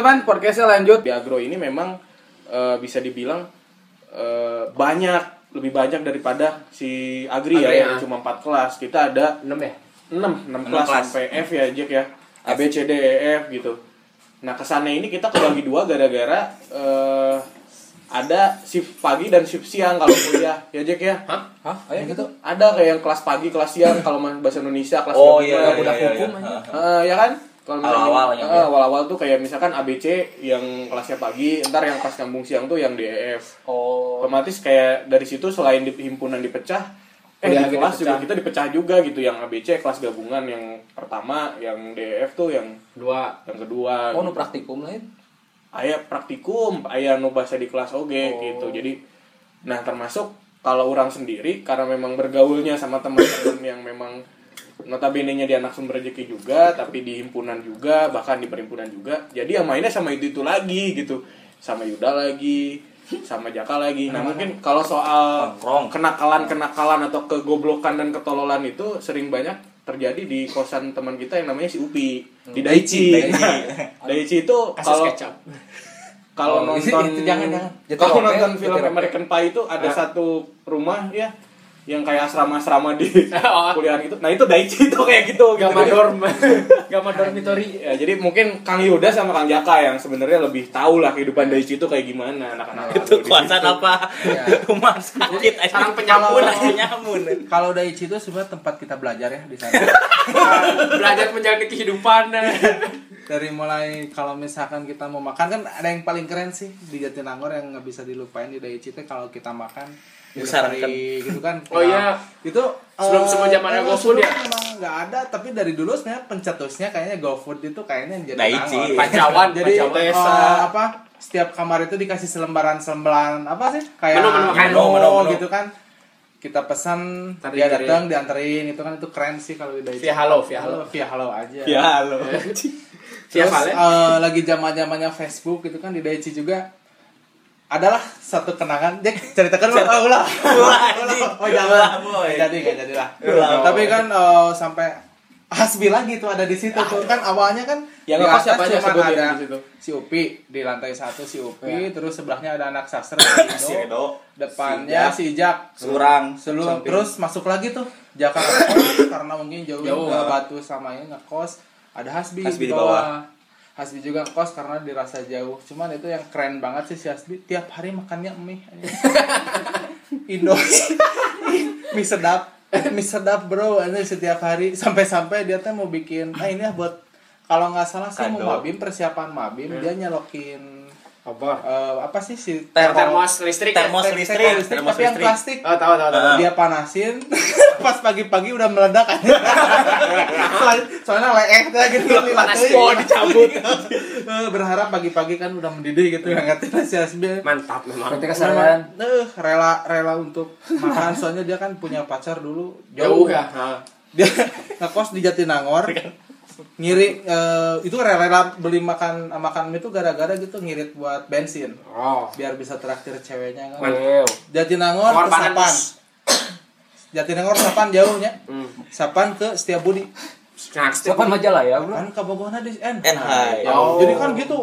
Teman-teman, podcastnya lanjut. Di agro ini memang eh, bisa dibilang eh, banyak, lebih banyak daripada si agri, Agri, ya, yang ya. cuma 4 kelas. Kita ada 6 ya? 6, 6 Enam kelas kelas. sampai F ya Jack ya. A, B, C, D, E, F gitu. Nah kesannya ini kita kebagi dua gara-gara eh, ada shift pagi dan shift siang kalau kuliah ya Jack ya. Hah? Hah? Gitu. Ada kayak yang kelas pagi, kelas siang kalau bahasa Indonesia kelas Oh iya, iya, budak iya, hukum iya. aja. Eh, ya kan? Kalau Awal-awal gini, ya, eh, ya. awal-awal tuh kayak misalkan ABC yang kelasnya pagi, ntar yang kelas nyambung siang tuh yang DEF. Oh. Otomatis kayak dari situ selain di himpunan dipecah, eh Kuliah di lagi kelas juga dipecah. kita dipecah juga gitu. Yang ABC kelas gabungan yang pertama, yang DEF tuh yang Dua. yang kedua. Oh, nu praktikum lain. Aya praktikum, aya nu bahasa di kelas oge Oh. gitu. Jadi nah termasuk kalau orang sendiri karena memang bergaulnya sama teman-teman yang memang notabene-nya dia anak sumber rezeki juga, tapi di himpunan juga, bahkan di perhimpunan juga. Jadi yang mainnya sama itu-itu lagi gitu. Sama Yuda lagi, sama Jaka lagi. Nah, mungkin kalau soal Nongkrong. kenakalan-kenakalan atau kegoblokan dan ketololan itu sering banyak terjadi di kosan teman kita yang namanya si Upi di Daichi. Daichi. Daichi itu kalau kecap. kalau Oh, itu- nonton itu jangan, jangan. Jatuh kalau rope, nonton film rope. American Pie itu ada Ah. satu rumah ya yang kayak asrama-asrama di Oh. kuliahan itu. Nah, itu Daichi itu kayak gitu. Gamma gitu. dorm. Gamma dormitory. Ya, jadi mungkin Kang Yuda sama Kang Jaka yang sebenarnya lebih tahu lah kehidupan Daichi itu kayak gimana anak-anak. Itu kuasan situ. apa? Rumah sakit. Sarang penyamun. Penyamun. Kalau Daichi itu sebenarnya tempat kita belajar ya di sana. Belajar menjalani kehidupan. Dari mulai kalau misalkan kita mau makan kan ada yang paling keren sih di Jatinangor yang nggak bisa dilupain di Daichi itu kalau kita makan Disarankan. hari gitu kan. Oh iya. Itu Sebelum- eh, sebelum zaman ada eh, GoFood ya? Emang nggak ada tapi dari dulu sebenarnya pencetusnya kayaknya GoFood itu kayaknya yang Daichi. Jatinangor. Pacawan. Jadi Pacawan. eh, Desa. apa setiap kamar itu dikasih selembaran-selembaran apa sih kayak Menu, menu menu, Menu, menu. gitu kan kita pesan dia datang dianterin itu kan itu keren sih kalau di Daichi Via halo, via halo. via halo aja Ya, halo. Via Terus eh, lagi zaman zamannya Facebook gitu kan di Daichi juga adalah satu kenangan Jack ceritakan oh, ulah anjing. oh jangan Ulah, boy. Jadi nggak jadi lah Ulah, tapi kan eh, sampai Hasbi lagi tuh ada di situ tuh kan awalnya kan Yang di atas siapa sebutin ada di situ? si Upi di lantai satu si Upi Ya. terus sebelahnya ada anak sastra Si Edo. depannya si Ijak Surang. Seluruh terus masuk lagi tuh Jakarta karena mungkin jauh, Jauh. Batu sama ini ngekos ada Hasbi, Hasbi di di bawah. Hasbi juga ngekos karena dirasa jauh. Cuman itu yang keren banget sih si Hasbi tiap hari makannya mie. Indo mie sedap. Mie sedap bro, ini setiap hari sampai-sampai dia tuh mau bikin, ah ini ya buat kalau nggak salah sih mau mabim persiapan mabim dia nyalokin Apa? eh, apa sih si Termos. Termos listrik. ya? Termos tek- listrik, listrik, termos tapi yang listrik. plastik Oh, tahu tahu tahu. Ah. dia panasin pas pagi-pagi udah meledak kan soalnya leeh dah gitu Panas dilatih. mau dicabut. Eh, berharap pagi-pagi kan udah mendidih gitu yang ngerti si Asbi Mantap memang. Berarti kesadaran. eh rela rela untuk makan soalnya dia kan punya pacar dulu Jauh jauh, ya. Ha. dia ngekos di Jatinangor ngiri eh, itu rela-rela beli makan makan mie itu gara-gara gitu ngirit buat bensin Oh. biar bisa traktir ceweknya kan Mantap. Jatinangor ke Sapan. Jatinangor Sapan jauhnya. Hmm. Sapan ke Setiabudi. Nah, Siapa majalah ya, Bro? Kan Kabogohna di N. NH. Jauh. Oh. Jadi kan gitu.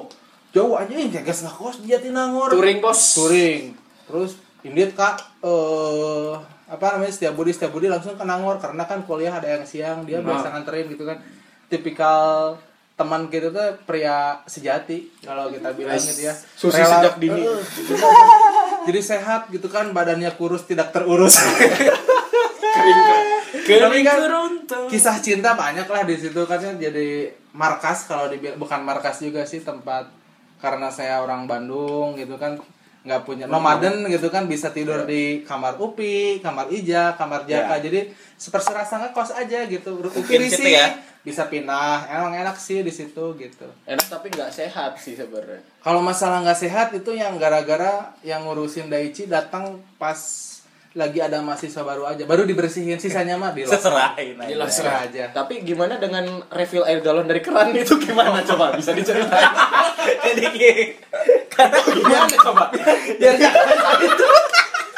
Jauh aja yang jaga ngekos di Jatinangor. touring bos. Touring. Terus Indit Kak eh apa namanya Setiabudi Setiabudi langsung ke Nangor karena kan kuliah ada yang siang dia Nah. biasa nganterin gitu kan. Tipikal teman kita tuh pria sejati kalau kita bilang gitu ya. Susi sejak dini. Jadi sehat gitu kan badannya kurus tidak terurus. Kering. Tapi kan kisah cinta banyak lah di situ kan ya, jadi markas kalau dibilang bukan markas juga sih tempat karena saya orang Bandung gitu kan nggak punya nomaden gitu kan bisa tidur di kamar Upi, kamar Ija, kamar Jaka. Ya. Jadi seperti rasa ngekos aja gitu. Upi di sini ya. bisa pindah. Emang enak sih di situ gitu. Enak tapi nggak sehat sih sebenarnya. Kalau masalah nggak sehat itu yang gara-gara yang ngurusin Daichi datang pas lagi ada mahasiswa baru aja, baru dibersihin sisanya mah di Seserahin aja. Aja. Tapi gimana dengan refill air galon dari keran itu gimana coba bisa diceritain? Jadi gini. Gimana coba? Itu.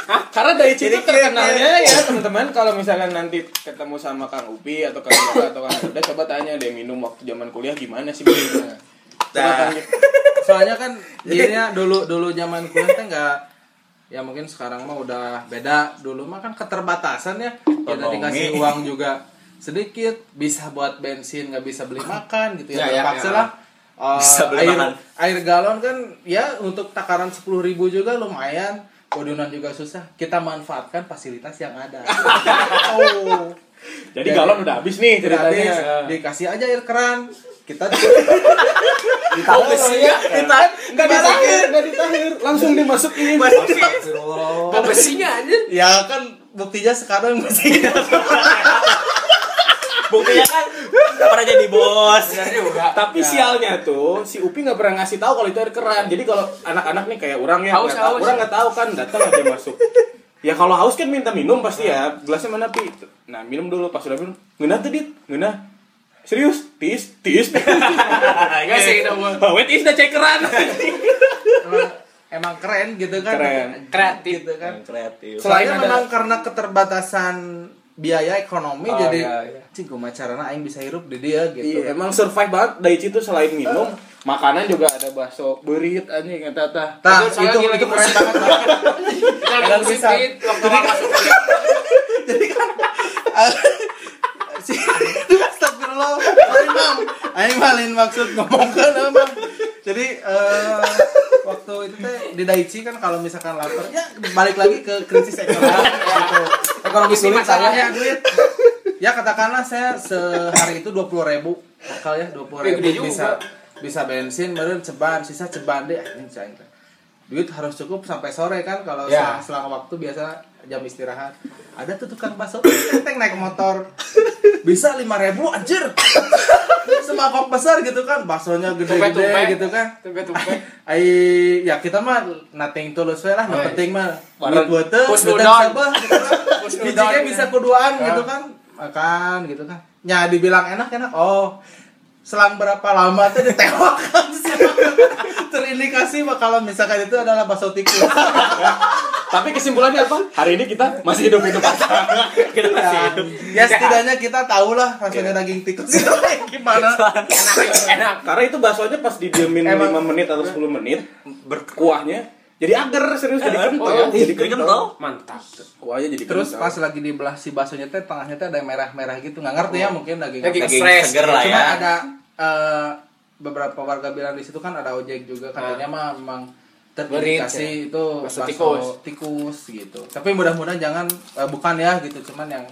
Hah? Karena dari situ terkenalnya ya teman-teman kalau misalkan nanti ketemu sama Kang Upi atau Kang Jaka atau Kang Uda coba tanya deh minum waktu zaman kuliah gimana sih. Coba kan, soalnya kan dirinya dulu dulu zaman kuliah teh nggak ya mungkin sekarang mah udah beda dulu mah kan keterbatasan ya kita Ekonomi. dikasih uang juga sedikit bisa buat bensin nggak bisa beli makan gitu ya, Ya, ya, terpaksa ya. lah Uh, Bisa beli air makan. air galon kan ya untuk takaran sepuluh ribu juga lumayan. Kodunan juga susah. Kita manfaatkan fasilitas yang ada. Oh. Jadi galon udah habis nih ceritanya. habis, dikasih aja air keran. Kita Oh, besinya kita Enggak ditahir, enggak ditahir, langsung dimasukin. Kok besinya aja? ya kan buktinya sekarang masih Buktinya kan pernah jadi bos. Tapi sialnya tuh si Upi nggak pernah ngasih tahu kalau itu air keran. Jadi kalau anak-anak nih kayak orang ya, Haus, nggak tahu, haus. orang nggak tahu kan datang aja masuk. Ya kalau haus kan minta minum pasti ya. Gelasnya mana pi? Nah minum dulu pas udah minum. Ngena tuh dit, ngena. Serius? Tis, tis. Enggak sih kita mau Oh, wait is udah cek keran. emang, keren gitu kan Keren. kreatif. gitu kan Kreatif. Selain Soalnya ada- memang karena keterbatasan biaya ekonomi Oh, jadi iya, iya. cing kumaha carana aing bisa hirup di dia gitu Iya, emang survive banget Daichi tuh selain minum, makanan juga ada bakso berit anjing eta tah. Tah, Itu itu, lagi- itu keren banget musik bisa. waktu orang masuk kuliah. si astagfirullah lain mam aing mah lain maksud ngomongkeun emang jadi eh, waktu itu teh di Daichi kan kalau misalkan lapar ya balik lagi ke krisis ekonomi ekonomi sulit saya ya duit. Ya katakanlah saya sehari itu dua puluh ribu. Bakal ya dua puluh ribu Gede juga. bisa bisa bensin baru ceban sisa ceban deh. Duit harus cukup sampai sore kan kalau Ya. selang, selang waktu biasa jam istirahat ada tuh tukang bakso teng naik motor bisa lima ribu anjir semangkok besar gitu kan baksonya gede-gede gitu kan. Ai ya kita mah nothing tulus we lah, nu Oh, iya. penting mah duit beuteung, sabah gitu kan. Kus Bijinya bisa ya. kuduan Ah. gitu kan. Makan gitu kan. Ya dibilang enak enak. Oh. Selang berapa lama tuh ditewakan sih. Terindikasi kalau misalkan itu adalah bakso tikus. Tapi kesimpulannya apa? Hari ini kita masih hidup-hidup aja. Kita masih ya, hidup. ya setidaknya kita tahu lah rasanya daging tikus itu gimana. Enak, enak. Karena itu baksonya pas didiemin 5 menit atau 10 menit, berkuahnya jadi agar serius jadi kental. Oh, iya. jadi kental. Mantap. Kuahnya jadi Terus kental. pas lagi dibelah si baksonya teh tengahnya teh ada yang merah-merah gitu. Nggak ngerti ya mungkin daging Daging. Daging seger lah Cuma ya. ada eh, beberapa warga bilang di situ kan ada ojek juga katanya mah memang terindikasi itu Bakso bakso tikus. tikus gitu. Tapi mudah-mudahan jangan eh, bukan ya gitu, cuman yang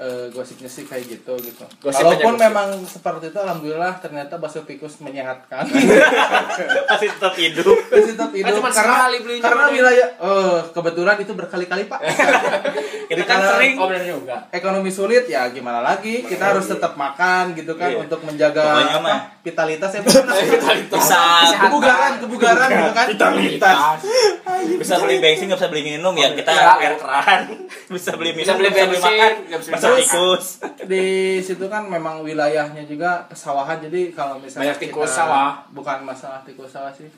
eh, gosipnya sih kayak gitu gitu. Gosip Walaupun memang seperti itu alhamdulillah ternyata bakso tikus menyehatkan. Masih tetap hidup. Masih tetap hidup cuma karena karena wilayah oh kebetulan itu berkali-kali Pak. Kita kan sering Oh benar juga. ekonomi sulit ya gimana lagi kita harus tetap makan gitu kan Iya. untuk menjaga Pokoknya apa, mah. Vitalitas ya bukan bisa kebugaran kebugaran gitu kan? Vitalitas. bisa beli bensin nggak bisa beli minum ya. Kita Ya. air keran. Bisa beli minum Bisa beli bensin, makan nggak bisa tikus. Di situ kan memang wilayahnya juga pesawahan jadi kalau misalnya Banyak tikus kita- sawah. bukan masalah tikus sawah sih.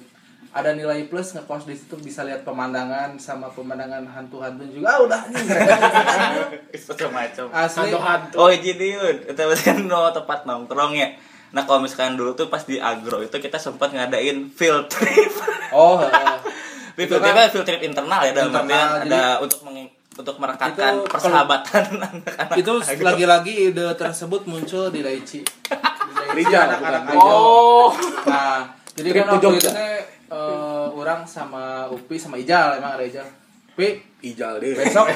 Ada nilai plus ngekos di situ bisa lihat pemandangan sama pemandangan hantu-hantu juga. Ah udah anjing macam-macam asli. Hantu-hantu. oh jadi yun itu kan no, tempat nongkrong ya nah kalau misalkan dulu tuh pas di agro itu kita sempat ngadain field trip oh heeh. field Itu trip kan- field trip internal ya dalam Internal, artian jadi- ada untuk meng- untuk merekatkan Itu persahabatan anak-anak itu lagi-lagi ide tersebut muncul di Daichi di Rijal, anak-anak. Oh. Nah, jadi Trip kan waktu itu eh, orang sama Upi sama Ijal emang ada Ijal. Upi Ijal deh. besok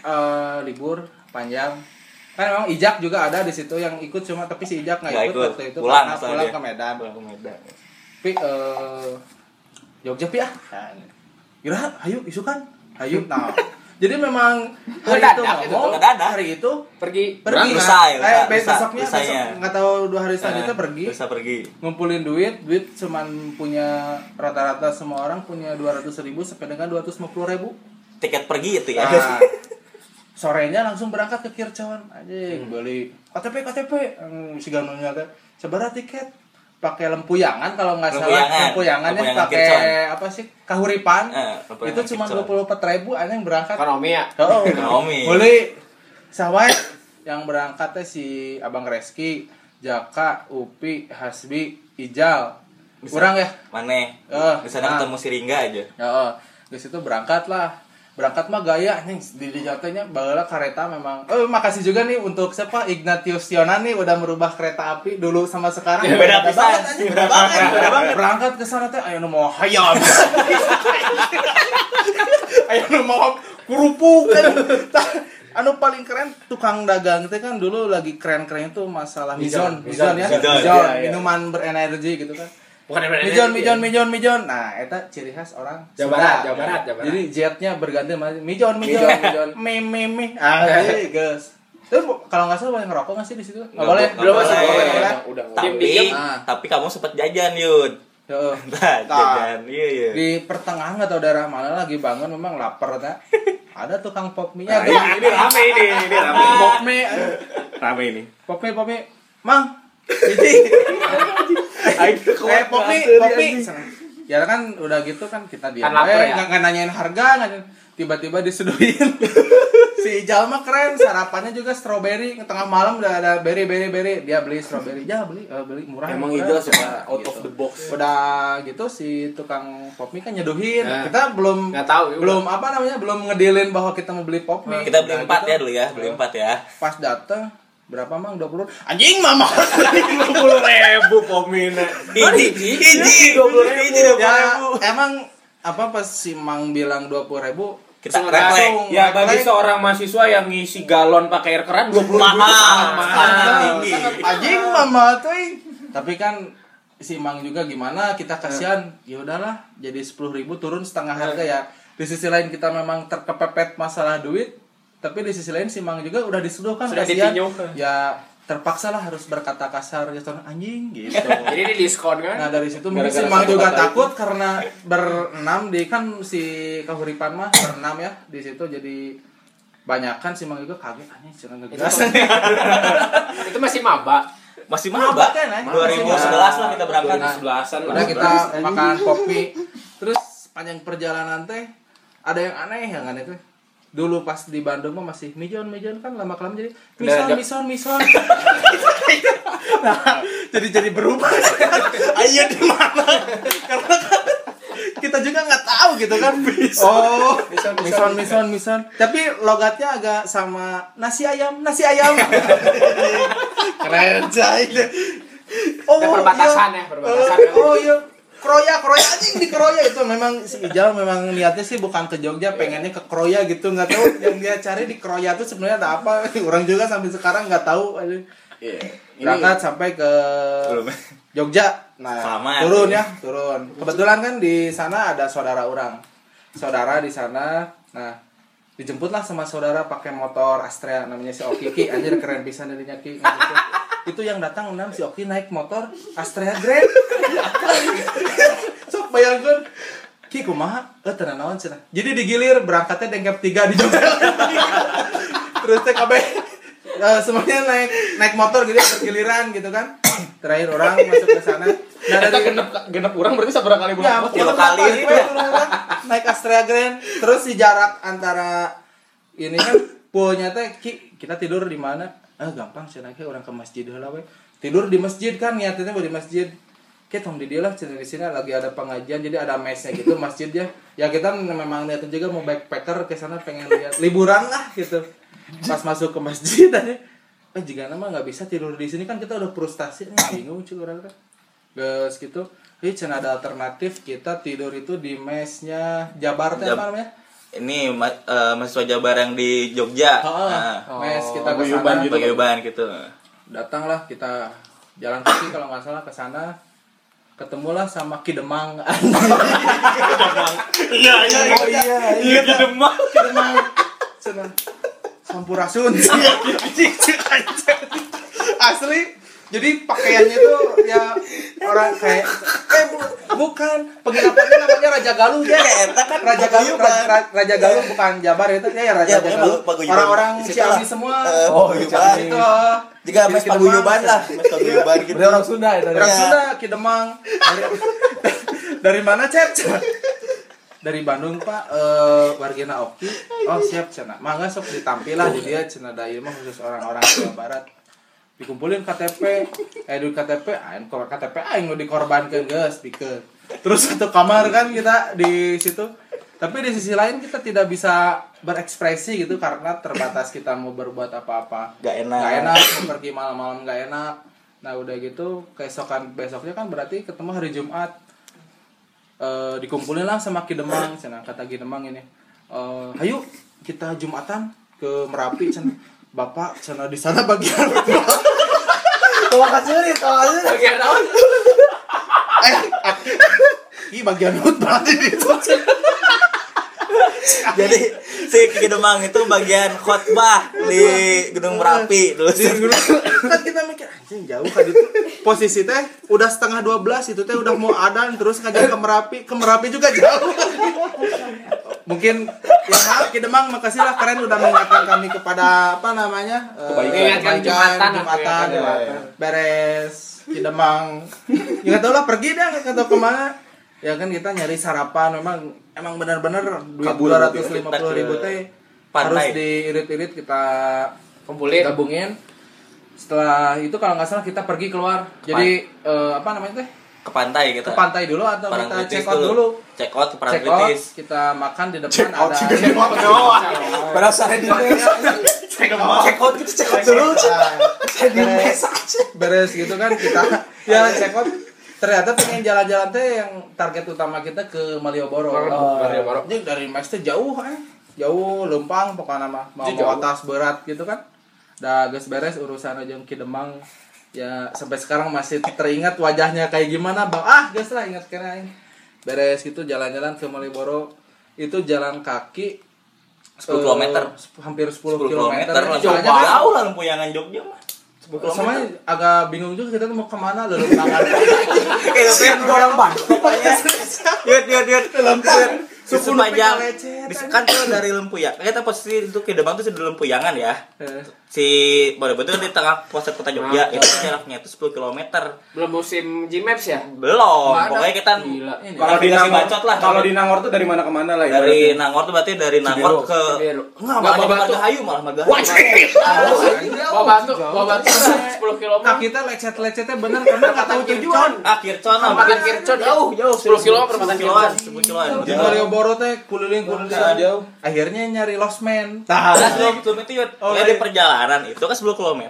eh, libur panjang. Kan emang Ijak juga ada di situ yang ikut cuma tapi si Ijak nggak ikut, ikut. waktu itu Pulang karena pulang ke Medan. Pulang ke Medan. Pi eh Jogja Pi ah. Kira ayo isukan. Ayo nah. Jadi memang hari itu ngomong, hari itu Pergi. pergi kan? ya, lusa, eh, besoknya besok nggak tahu dua hari selanjutnya Eh, pergi bisa pergi ngumpulin duit duit cuman punya rata-rata semua orang punya dua ratus ribu sampai dengan dua ratus lima puluh ribu tiket pergi itu ya nah, sorenya langsung berangkat ke Kircawan aja beli KTP KTP hmm, si ganunya teh seberapa tiket pakai lempuyangan kalau nggak salah Lempuyangan. lempuyangan ya pakai apa sih kahuripan Eh, itu cuma dua puluh empat ribu aja yang berangkat Ekonomi ya. Oh, Ekonomi. Boleh. Sawai yang berangkatnya si Abang Reski, Jaka, Upi, Hasbi, Ijal. kurang ya Mana? Eh, Di sana nah. ketemu si Ringga aja. ya oh. di situ berangkat lah berangkat mah gaya nih di di jatuhnya baheula kereta memang. Oh makasih juga nih untuk siapa? Ignatius Sionan nih udah merubah kereta api dulu sama sekarang. Beda pisan. banget, anjing, beda banget beda banget. Berangkat ke sana teh ayo nu mau hayam ayo nu mau kerupuk kan anu paling keren tukang dagang teh kan dulu lagi keren-keren itu masalah mizon mizon ya. Mizon. mizon Iya, iya. minuman berenergi gitu kan Bukan. Mijon, mijon, mijon, mijon. Nah, eta ciri khas orang Jawa. Barat, Jawa Barat, Jawa Barat. Jadi jetnya berganti sama mijon, mijon, Mijon, mijon. Me, me, me. Ah, iya, guys. Terus kalau nggak salah boleh ngerokok nggak sih di situ? Nggak boleh. bo- Belum masih boleh. boleh. Udah, udah. Tapi. Ah. tapi kamu sempat jajan, Yud. Heeh. Nah, jajan. Iya, iya. Di pertengahan atau daerah mana lagi bangun memang lapar ta. Ada tukang pop mie Nah, nya. ini, ini rame ini, ini rame. Pop mie. Rame ini. Pop mie, pop mie. Mang. Jadi eh pop mie, pop mie. Ya kan udah gitu kan kita diam. Kan lapar eh, ya? nggak nanyain harga, tiba-tiba disuduhin. si Jalma keren, sarapannya juga strawberry. Tengah malam udah ada berry berry berry. Dia beli strawberry. Ya beli, eh, beli murah. Emang murah. Ijal suka out Gitu. of the box. Udah gitu si tukang pop mie kan nyeduhin. Nah. kita belum Nggak tahu, ya belum apa namanya belum ngedilin bahwa kita mau beli pop mie. Kita beli Nah, empat gitu. ya dulu ya, beli empat ya. Pas dateng berapa mang? 20 anjing mama. Lima puluh ribu pomina. Iji, iji, dua puluh ribu, dua puluh ya ribu. emang apa pas si mang bilang 20 ribu Kita langsung. Ya bagi seorang mahasiswa yang ngisi galon pakai air keran 20 ribu Mahal. anjing mama tuh. Tapi kan si mang juga gimana kita kasihan. Ya udahlah jadi 10 ribu turun setengah harga ya. Di sisi lain kita memang terkepepet masalah duit tapi di sisi lain si mang juga udah disuduhkan Sudah kasihan ditinyu. ya terpaksa lah harus berkata kasar gitu anjing gitu Jadi ini diskon kan? Nah dari situ mungkin si Mang juga kata takut karena berenam di kan si kahuripan mah berenam ya di situ jadi banyakan si Mang juga kaget anjing cenah ngegas. Itu masih maba. Masih Maba maba. kan, eh? 2011 lah kita berangkat. Nah, Sebelasan lah. Udah kita makan kopi terus panjang perjalanan teh ada yang aneh ya kan itu dulu pas di Bandung mah masih mijon mijon kan lama kelamaan jadi mison mison mison nah jadi jadi berubah. Ayo di mana? Karena kan kita juga nggak tahu gitu kan. Oh. Mison mison mison tapi logatnya agak sama nasi ayam nasi ayam. Keren cai. Oh Ada perbatasan iya. ya, perbatasan. Oh iya Kroya, Kroya anjing di Kroya itu memang si Ijal memang niatnya sih bukan ke Jogja, pengennya ke Kroya gitu nggak tahu yang dia cari di Kroya itu sebenarnya ada apa. Orang juga sampai sekarang nggak tahu. Iya. Ini Berangkat sampai ke. Jogja. Nah, Selamat. turun ya, turun. Kebetulan kan di sana ada saudara orang. Saudara di sana. Nah, dijemputlah sama saudara pakai motor Astrea namanya si Oki. Ki anjir keren pisan dari Ki. Itu yang datang enam si Oki naik motor Astrea Grand. Sok bayangkan Ki kumaha? Eh tenan naon cenah jadi digilir berangkatnya dengkep tiga di Jogja. Terus teh kabeh eh, semuanya naik naik motor gitu bergiliran gitu kan. Terakhir orang masuk ke sana. Nah dari genep genep orang berarti seberapa kali Ya, kilo kali. itu. Naik Astrea Grand. Terus si jarak antara ini kan poolnya teh Ki, kita tidur di mana? Ah, gampang sih naiknya orang ke masjid heula we. Tidur di masjid kan niatnya mau di masjid. Kita di dia lah di sini lagi ada pengajian jadi ada mesnya gitu masjidnya. Ya kita memang niatnya juga mau backpacker ke sana pengen lihat liburan lah gitu. Pas masuk ke masjid aja eh jika nama nggak bisa tidur di sini kan kita udah frustasi nih bingung cuy orang Gus gitu Ih, cenah ada alternatif kita tidur itu di mesnya Jabar teh Jab- apa namanya? Ini ma- eh, mahasiswa Jabar yang di Jogja. Heeh. Nah, mes kita ke paguyuban sana. gitu. paguyuban gitu. Datanglah kita jalan kaki kalau nggak salah ke sana. Ketemulah sama Kidemang. Iya iya oh iya, iya. Demam. Kidemang. Cenah. Sampurasun. Asli jadi pakaiannya tuh ya orang kayak bukan penginapannya namanya Raja Galuh ya kan Raja Galuh Raja, Raja- Galuh bukan Jabar itu ya, ya Raja, Ya, Raja Galuh orang-orang. Ciamis semua Eh, oh, paguyuban. itu Jika mes paguyuban lah, mes paguyuban gitu. Orang Sunda itu. Orang Iya. Sunda, Kidemang. Dari, mana, Cep? Dari Bandung, Pak. Eh, wargina Oki. Oh, siap, Cina. Mangga sok ditampilah di dia Cina da ilmu khusus orang-orang Jawa Barat. Dikumpulin KTP eh di KTP aing KTP aing nu dikorbankan guys speaker terus satu kamar kan kita di situ. Tapi di sisi lain kita tidak bisa berekspresi gitu karena terbatas kita mau berbuat apa-apa. Gak enak. Gak enak pergi malam-malam gak enak. Nah udah gitu keesokan besoknya kan berarti ketemu hari Jumat. Eh dikumpulin lah sama Kidemang cina kata Kidemang ini. Eh ayo kita Jumatan ke Merapi cina bapak cina di sana bagian Kalau kasih nih, kalau kasih nih. Bagian naon? eh Ih bagian hut berarti di itu Jadi si Kidemang itu bagian khotbah di Gunung Merapi terus. kan kita mikir anjing jauh kan itu posisi teh udah setengah 12 itu teh udah mau adan terus ngajak ke Merapi ke Merapi juga jauh mungkin ya maaf Kidemang makasih lah keren udah mengingatkan kami kepada apa namanya eh, Kebaikan. Mengingatkan Jumatan, Jumatan, mengingatkan. beres Kidemang ya nggak tahu lah pergi dah nggak tahu ke mana ya kan kita nyari sarapan memang emang benar-benar duit dua ratus ya. lima puluh ribu teh Pantai. harus diirit-irit kita Kumpulin. gabungin setelah itu kalau nggak salah kita pergi keluar jadi eh, apa namanya teh Ke pantai kita. ke pantai dulu atau kita Parangtritis check out dulu. Check out ke check out Parangtritis. kita makan di depan ada Berasa di desa. Check out. Gitu, check out dulu. Saya di aja. beres gitu kan kita ya check out. Ternyata pengen jalan-jalan teh yang target utama kita ke Malioboro. Oh, Malioboro. Jadi dari Mas teh jauh eh. Jauh lempang pokoknya mah mau Itu bawa jauh. tas berat gitu kan. Dah geus beres urusan aja Kidemang ya sampai sekarang masih teringat wajahnya kayak gimana bang ah geus lah ingat kena beres gitu jalan-jalan ke Malioboro itu jalan kaki 10 kilometer. eh, hampir 10, 10 kilometer kilometer lah. Soalnya kan- Jauh lah lempuyangan Jogja mah. 10 kilometer. sama agak bingung juga kita mau ke mana lalu tangan Eh, yang orang Yud, yud, yud. Di Sepuluh sepanjang kan tuh dari Lempuyang. Kita posisi itu ke Demang tuh di Lempuyangan ya. Si Bodo itu di tengah pusat kota Jogja. Ah. Itu jaraknya itu 10 km. Belum musim Gmaps ya? Belum. Nggak ada. Pokoknya kita. Kalau di Nangor bacot lah. Kalau di Nangor tuh dari mana ke mana lah dari. Nangor tuh berarti dari Nangor Cibiru. ke Cibiru. Enggak, Nggak, malah. Margahayu malah Margahayu. Bawa batu, bawa batu 10 km. Nah kita lecet-lecetnya bener karena nggak tahu tujuan. Ah, Kircon lah. Perempatan Kircon jauh, jauh. 10 km perempatan kiloan. 10 kiloan. Di Malioboro teh keliling-keliling Nah, jauh. Akhirnya nyari Lost Man. Nah, 10 km itu yud. Oh, ya iya. di perjalanan itu kan 10 km.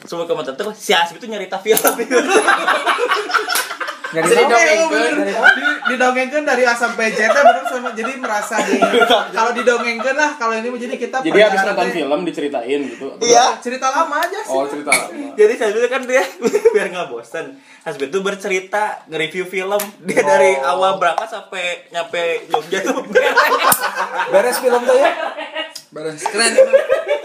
10 km itu si Asbi itu nyari film. Jadi Jadi tahu. dongengkeun. di, didongengkeun dari A sampai Z teh bener sama jadi merasa di kalau didongengkeun lah kalau ini jadi kita Jadi habis nonton film diceritain gitu. Iya. cerita lama aja sih. Oh, cerita lama. Jadi itu kan dia biar nggak bosan. Hasbi itu bercerita nge-review film dia dari awal berangkat sampai nyampe Jogja tuh Beres film tuh ya. Beres keren.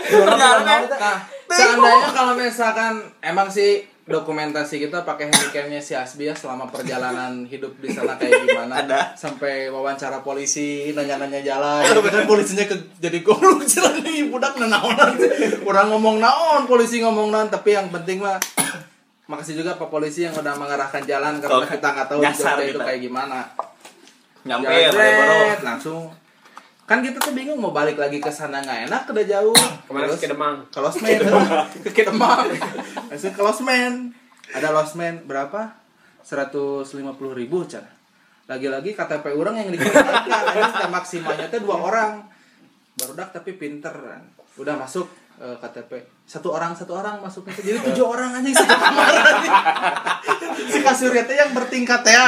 perjalanan. Nah, seandainya kalau misalkan emang sih dokumentasi kita pakai handicamnya si Asbi ya selama perjalanan hidup di sana kayak gimana. Ada. sampai wawancara polisi nanya-nanya jalan. Gitu kan polisinya ke, jadi goblok jalan nih budak nanaonan kurang ngomong naon polisi ngomong naon tapi yang penting mah makasih juga Pak polisi yang udah mengarahkan jalan karena kita nggak tahu nyasar itu kayak gimana. Nyampe ya langsung kan kita tuh bingung mau balik lagi ke sana nggak enak udah jauh Ke mana ke Demang? ke Losmen ke Kidemang. Langsung ke Losmen ada Losmen berapa? 150 ribu cara lagi-lagi KTP orang yang dikeluarkan aja maksimalnya tuh dua orang. Barudak tapi pinter kan. udah masuk eh, KTP satu orang satu orang masuknya. Jadi tujuh orang aja satu kamar. Si kasurnya tuh yang bertingkat ya.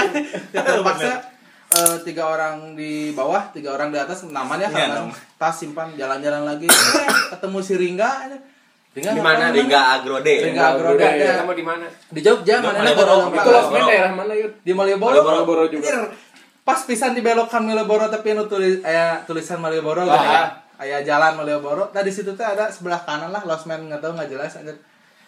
Ya terpaksa eh, tiga orang di bawah tiga orang di atas namanya Iya, karena dong. tas simpan jalan-jalan lagi ketemu si Ringga Ringga Di mana? Ringga Agrode. Ringga Agrode ada. kamu di mana? di Jogja Di mana Malioboro. Itu. Losmen daerah mana, Yud? di Malioboro Malioboro juga. Pas pisan dibelokan Malioboro tapi nu tulis aya tulisan Malioboro Ah. gitu ya aya jalan Malioboro nah di situ teh ada sebelah kanan lah Losmen nggak tahu nggak jelas anjir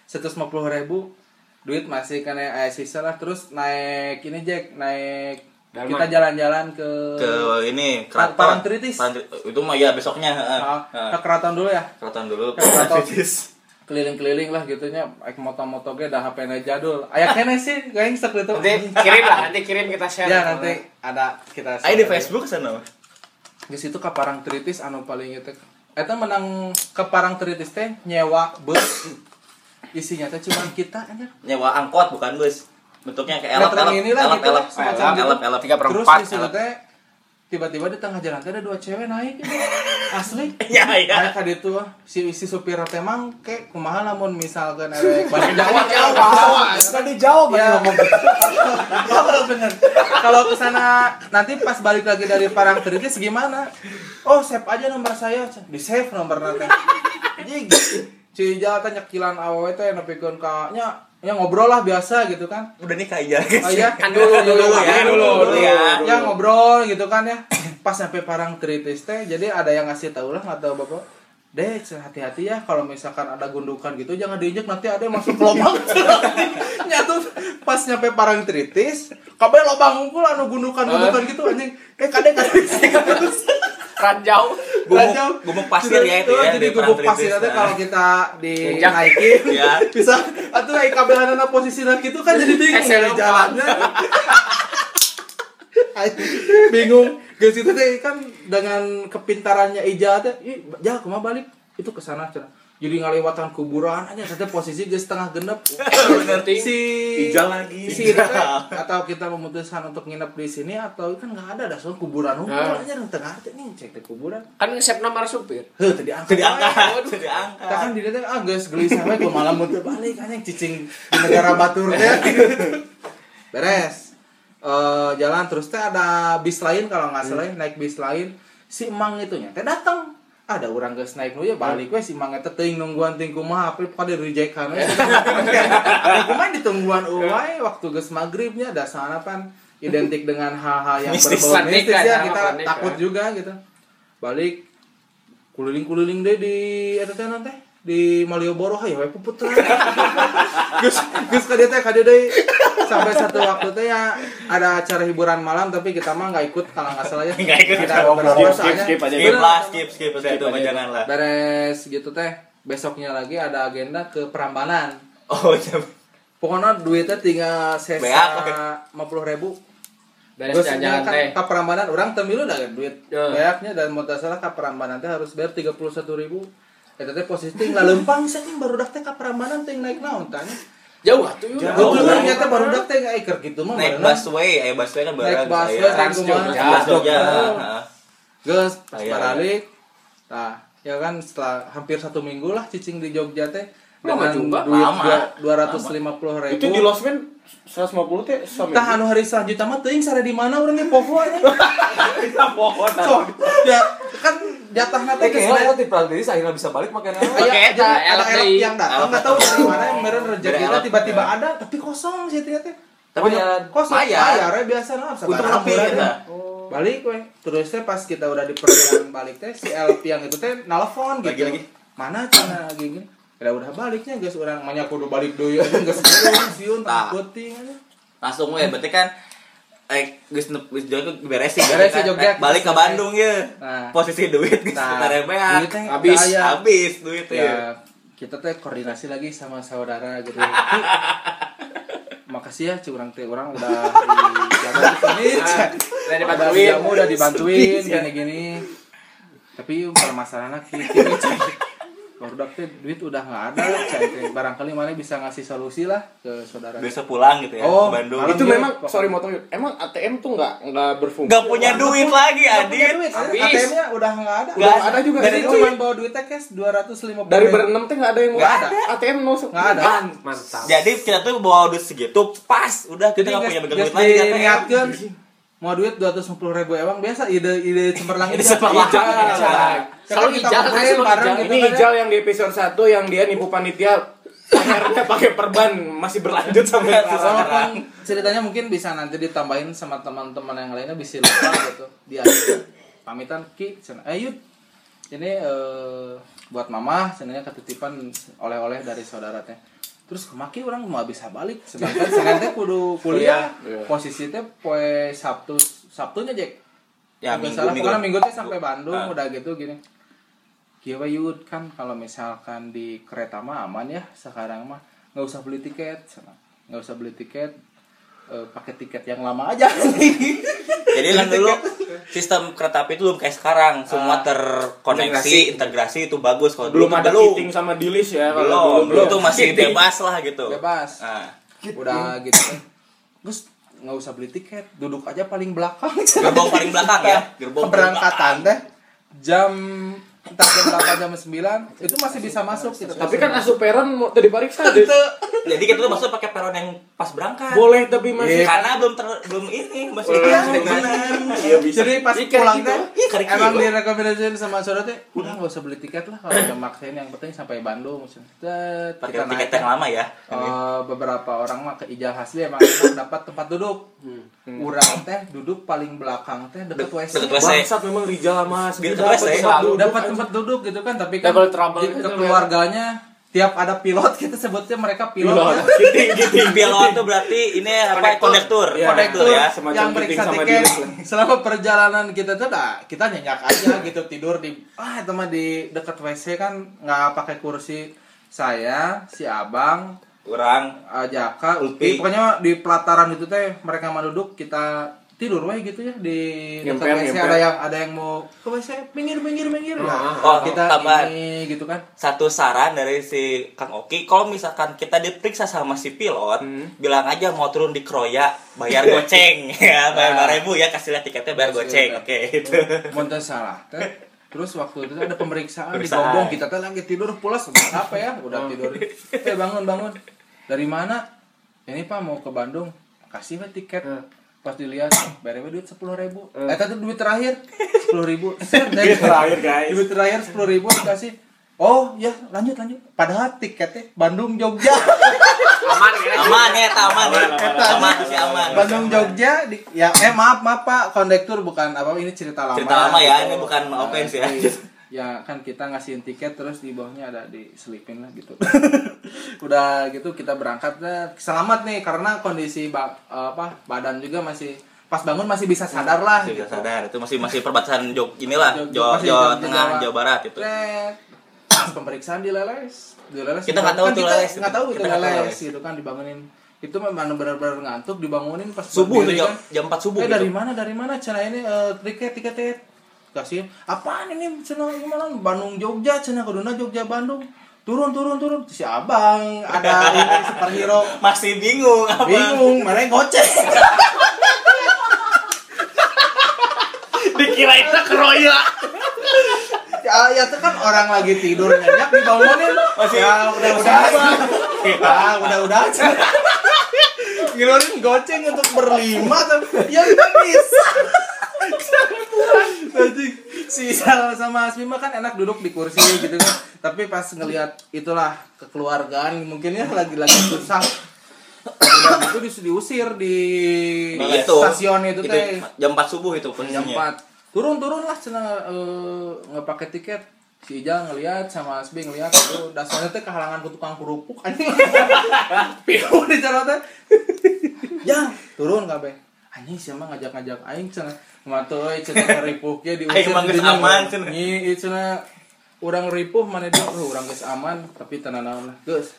150 ribu duit masih kena aya sisa lah terus naik ini Jack naik Dalman. kita jalan-jalan ke Ke ini keraton. Parangtritis. Parangtritis. Itu mah ya besoknya, heeh. Ah, Heeh. ke keraton dulu ya Keraton dulu. Ke keraton. Keliling-keliling lah gitunya naik moto-moto ge dah HP jadul aya kene sih gaing sek gitu Nanti kirim lah, nanti kirim kita share. ya nanti ada kita Ayo di Facebook sana. di situ ke Parangtritis anu paling itu eta menang ke Parangtritis teh nyewa bus isinya teh cuma kita aja nyewa angkot bukan bus bentuknya kayak elep Metro elep mini lah elep gitu. elep elep Tiga per terus empat. di situ teh tiba-tiba di tengah jalan ada dua cewek naik gitu. asli ya ya Naik ka ditu si si supir teh mang kayak kumaha lamun misalkan erek balik Jawa, Jawa Jawa. Kan dijawab Ya. ngomong. Bener. Kalau ke sana nanti pas balik lagi dari Parangtritis gimana? Oh, save aja nomor saya. Di save nomor nanti. Jadi si jalan nyekilan awewe teh nepikeun ka nya ya ngobrol lah biasa gitu kan. udah nikah aja guys Oh iya, Kan dulu, dulu, ya dulu, dulu ya ya ngobrol gitu kan ya. Pas sampai Parangtritis teh jadi ada yang ngasih tahu lah nggak tahu bapak. Dek, hati-hati ya kalau misalkan ada gundukan gitu jangan diinjek nanti ada yang masuk lubang. Nyatu pas nyampe Parangtritis, kabeh lubang ngumpul anu gundukan-gundukan gitu anjing. Eh kadek kadek. Ranjau. Gumuk gumuk pasir ya itu ya Jadi di gubuk pasir. Itu kalau kita dinaikin Ya. bisa atuh ai kabelanana posisi gitu kan jadi bingung ya jalannya. Anjing, bingung. Guys itu teh kan dengan kepintarannya Ija teh ih jah balik? Itu ke sana cenah jadi ngalewatan kuburan aja teh posisi geus setengah genep Ting. si Ija lagi. si atau kita memutuskan untuk nginep di sini atau kan nggak ada dah soal kuburan hukum Nah. aja tengah teh nih cek teh kuburan Kan ngesep nomor supir. heuh tadi angkat Jadi angkat, jadi angkat. Kita kan di teh ah geus gelisah we ku malam muter balik anjing cicing di negara batur teh. Beres. Eh jalan terus teh ada bis lain kalau nggak salah ya, naik bis lain si emang itunya teh datang ada orang geus naik nu ya balik we si emang eta teuing nungguan ting kumaha apa pada reject kan kumaha ditungguan euy waktu geus maghribnya ada sarapan identik dengan hal-hal yang Mistis berbau mistis ya kita takut juga gitu. Balik kuliling-kuliling deh di eta teh nanti di Malioboro hayo we puput lah. Gus Gus ka teh ka deui sampai satu waktu teh ya ada acara hiburan malam tapi kita mah nggak ikut kalau nggak salah ya. Nggak ikut. Kita Skip, soalnya. skip, skip aja. skip lah skip skip skip itu jangan lah Beres gitu teh. Besoknya lagi ada agenda ke Prambanan. oh iya Pokoknya duitnya tinggal sesa lima puluh ribu. Beres jalan-jalan kan teh. ke Prambanan orang temilu dah duit Ya. beaknya dan mau tak salah ke Prambanan teh harus bayar tiga puluh satu ribu. Eta teh posisi ting lempang sih baru dak teh ke Prambanan ting naik naon tanya. Jauh atuh. Jauh. Betul ternyata baru dak teh iker gitu mah. naik busway eh busway kan Naik bareng busway Trans Jogja. Gus pas balik. Nah, ya kan setelah hampir satu minggu lah cicing di Jogja teh Lama juga. duit Lama. dua ratus lima puluh ribu. Itu di Losmen 150 teh sama. Tah anu hari selanjutnya mah teuing sare di mana urang di Povo nya. pohon. So, ya kan jatahna teh Eh kayaknya lewat di Prantiris akhirnya bisa balik makanya. Oke, Aya eta, ada elok yang datang Elok nggak tahu dari mana yang meren rezekinya tiba-tiba ada tapi kosong sih teh teh. Tapi Lumayan. kosong bayar ya biasa nah Untuk nepi kita. balik we terus teh pas kita udah di perjalanan balik teh si LP yang itu teh nelfon gitu Lagi-lagi. mana cina lagi gini udah udah baliknya guys. Orang banyak kudu balik deui geus siun takut ting langsung we berarti kan eh geus nep- geus Jogja beresin Beres kan? Jogja, Eh, balik ke. Bandung ya. Nah. posisi duit geus Nah, tarebeak duitnya habis duit ya ya kita teh koordinasi lagi sama saudara gitu. Makasih ya curang teh orang udah di sini Udah dibantuin. udah dibantuin. gini-gini. Tapi permasalahannya gini baru teh duit udah nggak ada cai barangkali mana bisa ngasih solusi lah ke saudara besok pulang gitu ya Oh, ke Bandung Itu dia- memang sorry motong. Emang ATM tuh nggak nggak berfungsi. nggak punya duit lagi adit duit. ATM-nya udah nggak ada Nggak ada juga. jadi Jadi cuma bawa duitnya cash dua ratus lima puluh dari berenam teh nggak ada yang Nggak ada. ATM nusuk. nggak ada Mantap. jadi kita tuh bawa duit segitu pas udah kita nggak punya duit lagi kan niatkan mau duit dua ratus ribu emang biasa ide ide cemerlang Ide cemerlang. Ijal. Selalu ijal, kan selalu ijal. Ini Ijal yang di episode 1 yang dia nipu panitia. Akhirnya pakai perban masih berlanjut sampai Sampai sekarang. ceritanya mungkin bisa nanti ditambahin sama teman-teman yang lainnya bisa lupa gitu. Dia pamitan ki cina. Eh yud. Ini eh, buat mama cenanya ketitipan oleh-oleh dari saudara teh terus kemaki orang mau bisa balik. Sedangkan senin teh kudu kuliah. Kuliah. posisi teh poe sabtu sabtunya jek ya Nggak minggu salah, minggu. pokoknya minggu teh sampai Bandung Ah. udah gitu gini. Kieu yud kan kalau misalkan di kereta mah aman ya sekarang mah. Nggak usah beli tiket nggak usah beli tiket eh, pakai tiket yang lama aja jadi kan dulu sistem kereta api itu belum kayak sekarang. Semua Ah, terkoneksi integrasi. integrasi itu bagus kalau belum dulu ada belum. kiting sama dilis ya belum. kalau belum. Tuh masih Kiting. bebas lah gitu. Bebas. Nah, udah gitu. Kan terus nggak usah beli tiket. Duduk aja paling belakang. Gerbong paling belakang ya. Gerbong keberangkatan teh jam entah jam berapa? Jam 9 itu masih bisa masuk gitu. Tapi kan asup peron mau tadi deh belakang. jadi kita tuh maksudnya pakai peron yang pas berangkat. Boleh tapi masih karena belum ter, belum ini masih Iya, iya bisa. Jadi pas Ikan pulang gitu. teh Iya, emang gitu. direkomendasiin sama saudara teh udah nggak usah beli tiket lah kalau udah maksain yang penting sampai Bandung. Pakai kita tiket yang lama ya Eh, beberapa orang mah ke Ijal Hasbi emang dapat tempat duduk. Urang teh duduk paling belakang teh deket WC. deket WC. bangsat memang Rijal Deket dapat WC. tempat duduk dapat tempat duduk gitu kan tapi kan Double trouble keluarganya tiap ada pilot kita sebutnya mereka pilot, Pilot. ya. kiting kiting pilot tuh berarti ini apa kondektur Iya. kondektur ya semacam yang periksa sama tiket selama perjalanan kita tuh dah kita nyenyak aja gitu tidur di ah itu mah di dekat WC kan nggak pakai kursi saya si abang kurang uh, Jaka, Ulpi. Pokoknya di pelataran itu teh mereka mau duduk kita tidur weh gitu ya di dekat Ngemper, WC. ada yang ada yang mau ke WC pinggir pinggir pinggir nah, Oh, kita tambahan. ini gitu kan. satu saran dari si Kang Oki. Kalau misalkan kita diperiksa sama si pilot bilang aja mau turun di Kroya bayar goceng. Ya bayar lima ribu ya kasih lihat tiketnya bayar goceng. oke itu mau teu salah terus waktu itu ada pemeriksaan, di Pemeriksaan. Gombong kita teh lagi tidur pulas apa ya udah tidur. Eh bangun bangun dari mana? Ini pak mau ke Bandung. Kasih weh tiket. Pas dilihat bayar weh duit sepuluh ribu. Eh. Tadi duit terakhir sepuluh ribu. Duit terakhir, guys. duit terakhir sepuluh ribu dikasih. Oh ya lanjut lanjut. Padahal tiketnya Bandung Jogja. Aman ya aman ya aman. Ya aman aman. Bandung Jogja di, ya eh maaf maaf pak. Kondektur bukan apa ini cerita lama. Cerita lama ya ini bukan offense ya. Iya. Ya kan kita ngasihin tiket terus di bawahnya ada diselipin lah gitu udah gitu kita berangkat dah. selamat nih karena kondisi ba- apa badan juga masih pas bangun masih bisa sadar lah masih gitu. bisa sadar itu masih masih perbatasan Jog inilah Jog- Jawa Jawa Tengah Jawa. Jawa Barat itu. Pas pemeriksaan di leles di leles Kita nggak tahu kan tuh kita leles. nggak tahu itu Kita nggak tahu leles leles. gitu kan dibangunin itu memang benar-benar ngantuk dibangunin pas subuh tuh berdiri jam kan. jam 4 subuh eh gitu. dari mana dari mana cina ini tiket tiket tiket kasih apaan ini? Cina gimana? Bandung Jogja cina Kuduna Jogja Bandung. Turun turun turun. Si abang ada ini superhero. Masih bingung apa? Bingung mana yang goceng dikirain keroya ya, ya itu kan orang lagi tidur nyenyak dibangunin. Masih- ya udah udah ah udah udah ngilurin goceng untuk berlima tuh ya nggak bisa si Sal sama Asmi mah kan enak duduk di kursi gitu kan. Tapi pas ngelihat itulah kekeluargaan mungkin ya lagi-lagi susah. Udah gitu dis- diusir di Nah, itu. stasiun itu teh. jam 4 subuh itu jam posisinya. 4 turun turun lah cina eh, nggak pakai tiket. Si Ijal ngeliat sama Asbi ngeliat itu dasarnya teh kehalangan ku tukang kerupuk anjing. Piu di sana teh. Ya turun kabeh anjing siapa ngajak-ngajak aing cina euy cina keripuknya diusir Aing didinya. aman, cenah. Nyi, cina urang ripuh mana dia? Oh, urang geus aman tapi tenan naon lah geus.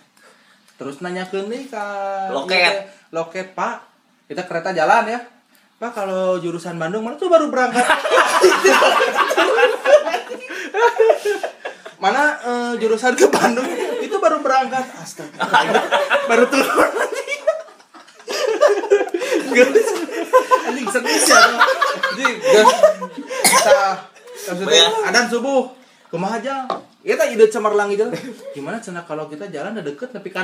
Terus nanya ke nih ka Loket. teh, loket pak kita kereta jalan ya? Pak kalau jurusan Bandung mana? Tuh baru berangkat. Mana eh, jurusan ke Bandung? Itu baru berangkat. Astaga. Baru turun Geus. Anjing sedih sih ya jadi kita maksudnya Ya. adan subuh. Kumaha aja. Kita ide cemerlang gitu gimana cina? Kalau kita jalan udah deket tapi kan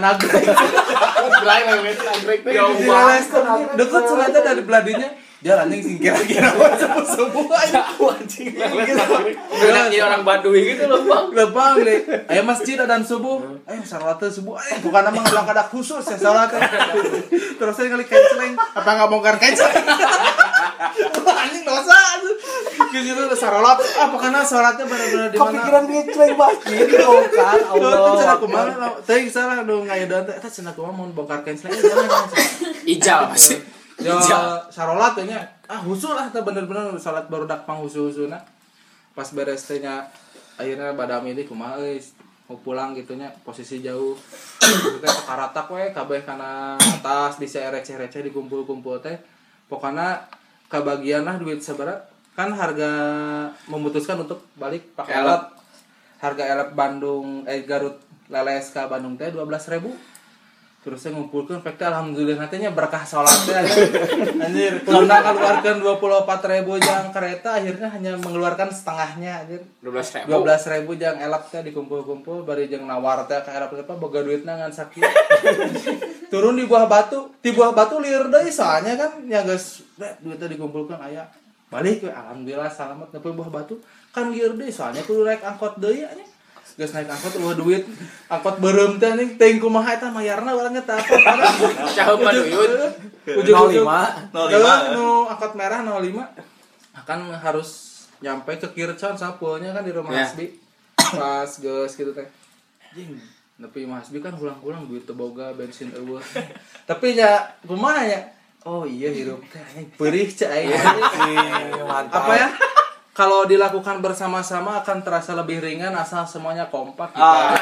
Di Leles tuh, deket ternyata dari beladinya dia anjing singkir kira subuh subuh aja anjing udah jadi orang Baduy gitu loh bang Gampang deh. Ayo masjid dan subuh. Ayo salat subuh. Ayo bukan nama ngelang kada khusus ya salat. Terus saya kali canceling. Apa nggak bongkar canceling? Anjing dosa. Situ ada salat. Apa karena salatnya benar-benar di mana? Kepikiran dia cuy masjid dibongkar Tuh, tuh Allah. kumaha teh salah nu ngaedan teh eta cenah kumaha mau bongkar canceling jangan jangan. Ijal masih Ya sarolat nya. Ah husu lah bener-bener salat baru dak pang husu-husuna. Pas beres teh nya akhirnya badami deui kumaha mau pulang gitunya posisi jauh itu teh karatak we kabeh kana atas bisa receh-receh dikumpul-kumpul teh pokoknya kebagian lah duit sabaraha kan harga memutuskan untuk balik pakai Elep. harga elep Bandung eh Garut Leles ke Bandung teh 12.000 terus saya ngumpulkan fakta alhamdulillah nantinya berkah sholatnya anjir karena keluarkan 24.000 jang kereta akhirnya hanya mengeluarkan setengahnya anjir. 12 ribu. dua belas ribu jang elap teh dikumpul-kumpul bari jang nawar teh ke elap apa boga duitna ngan sakit. Turun di buah batu di buah batu liur deui soalnya kan ya guys duitnya dikumpulkan aya. Balik alhamdulillah selamat. Nepi buah batu kan liur deui soalnya kudu naik angkot deui anya Geus naik angkot ulah duit. Angkot beureum teh nih teuing kumaha eta mayarna urang teh apa Cahepan uyun. ujung-ujung 05. 05. nu angkot merah 05 akan harus nyampe ke Kircon sampulnya kan di rumah Ya. Hasbi. Pas geus gitu teh. Jing tapi Mas Hasbi kan ulang-ulang duit teu boga bensin eueuh. Tapi ya kumaha ya oh iya hirup teh perih cai mantap. Apa ya kalau dilakukan bersama-sama akan terasa lebih ringan asal semuanya kompak kita. Ah.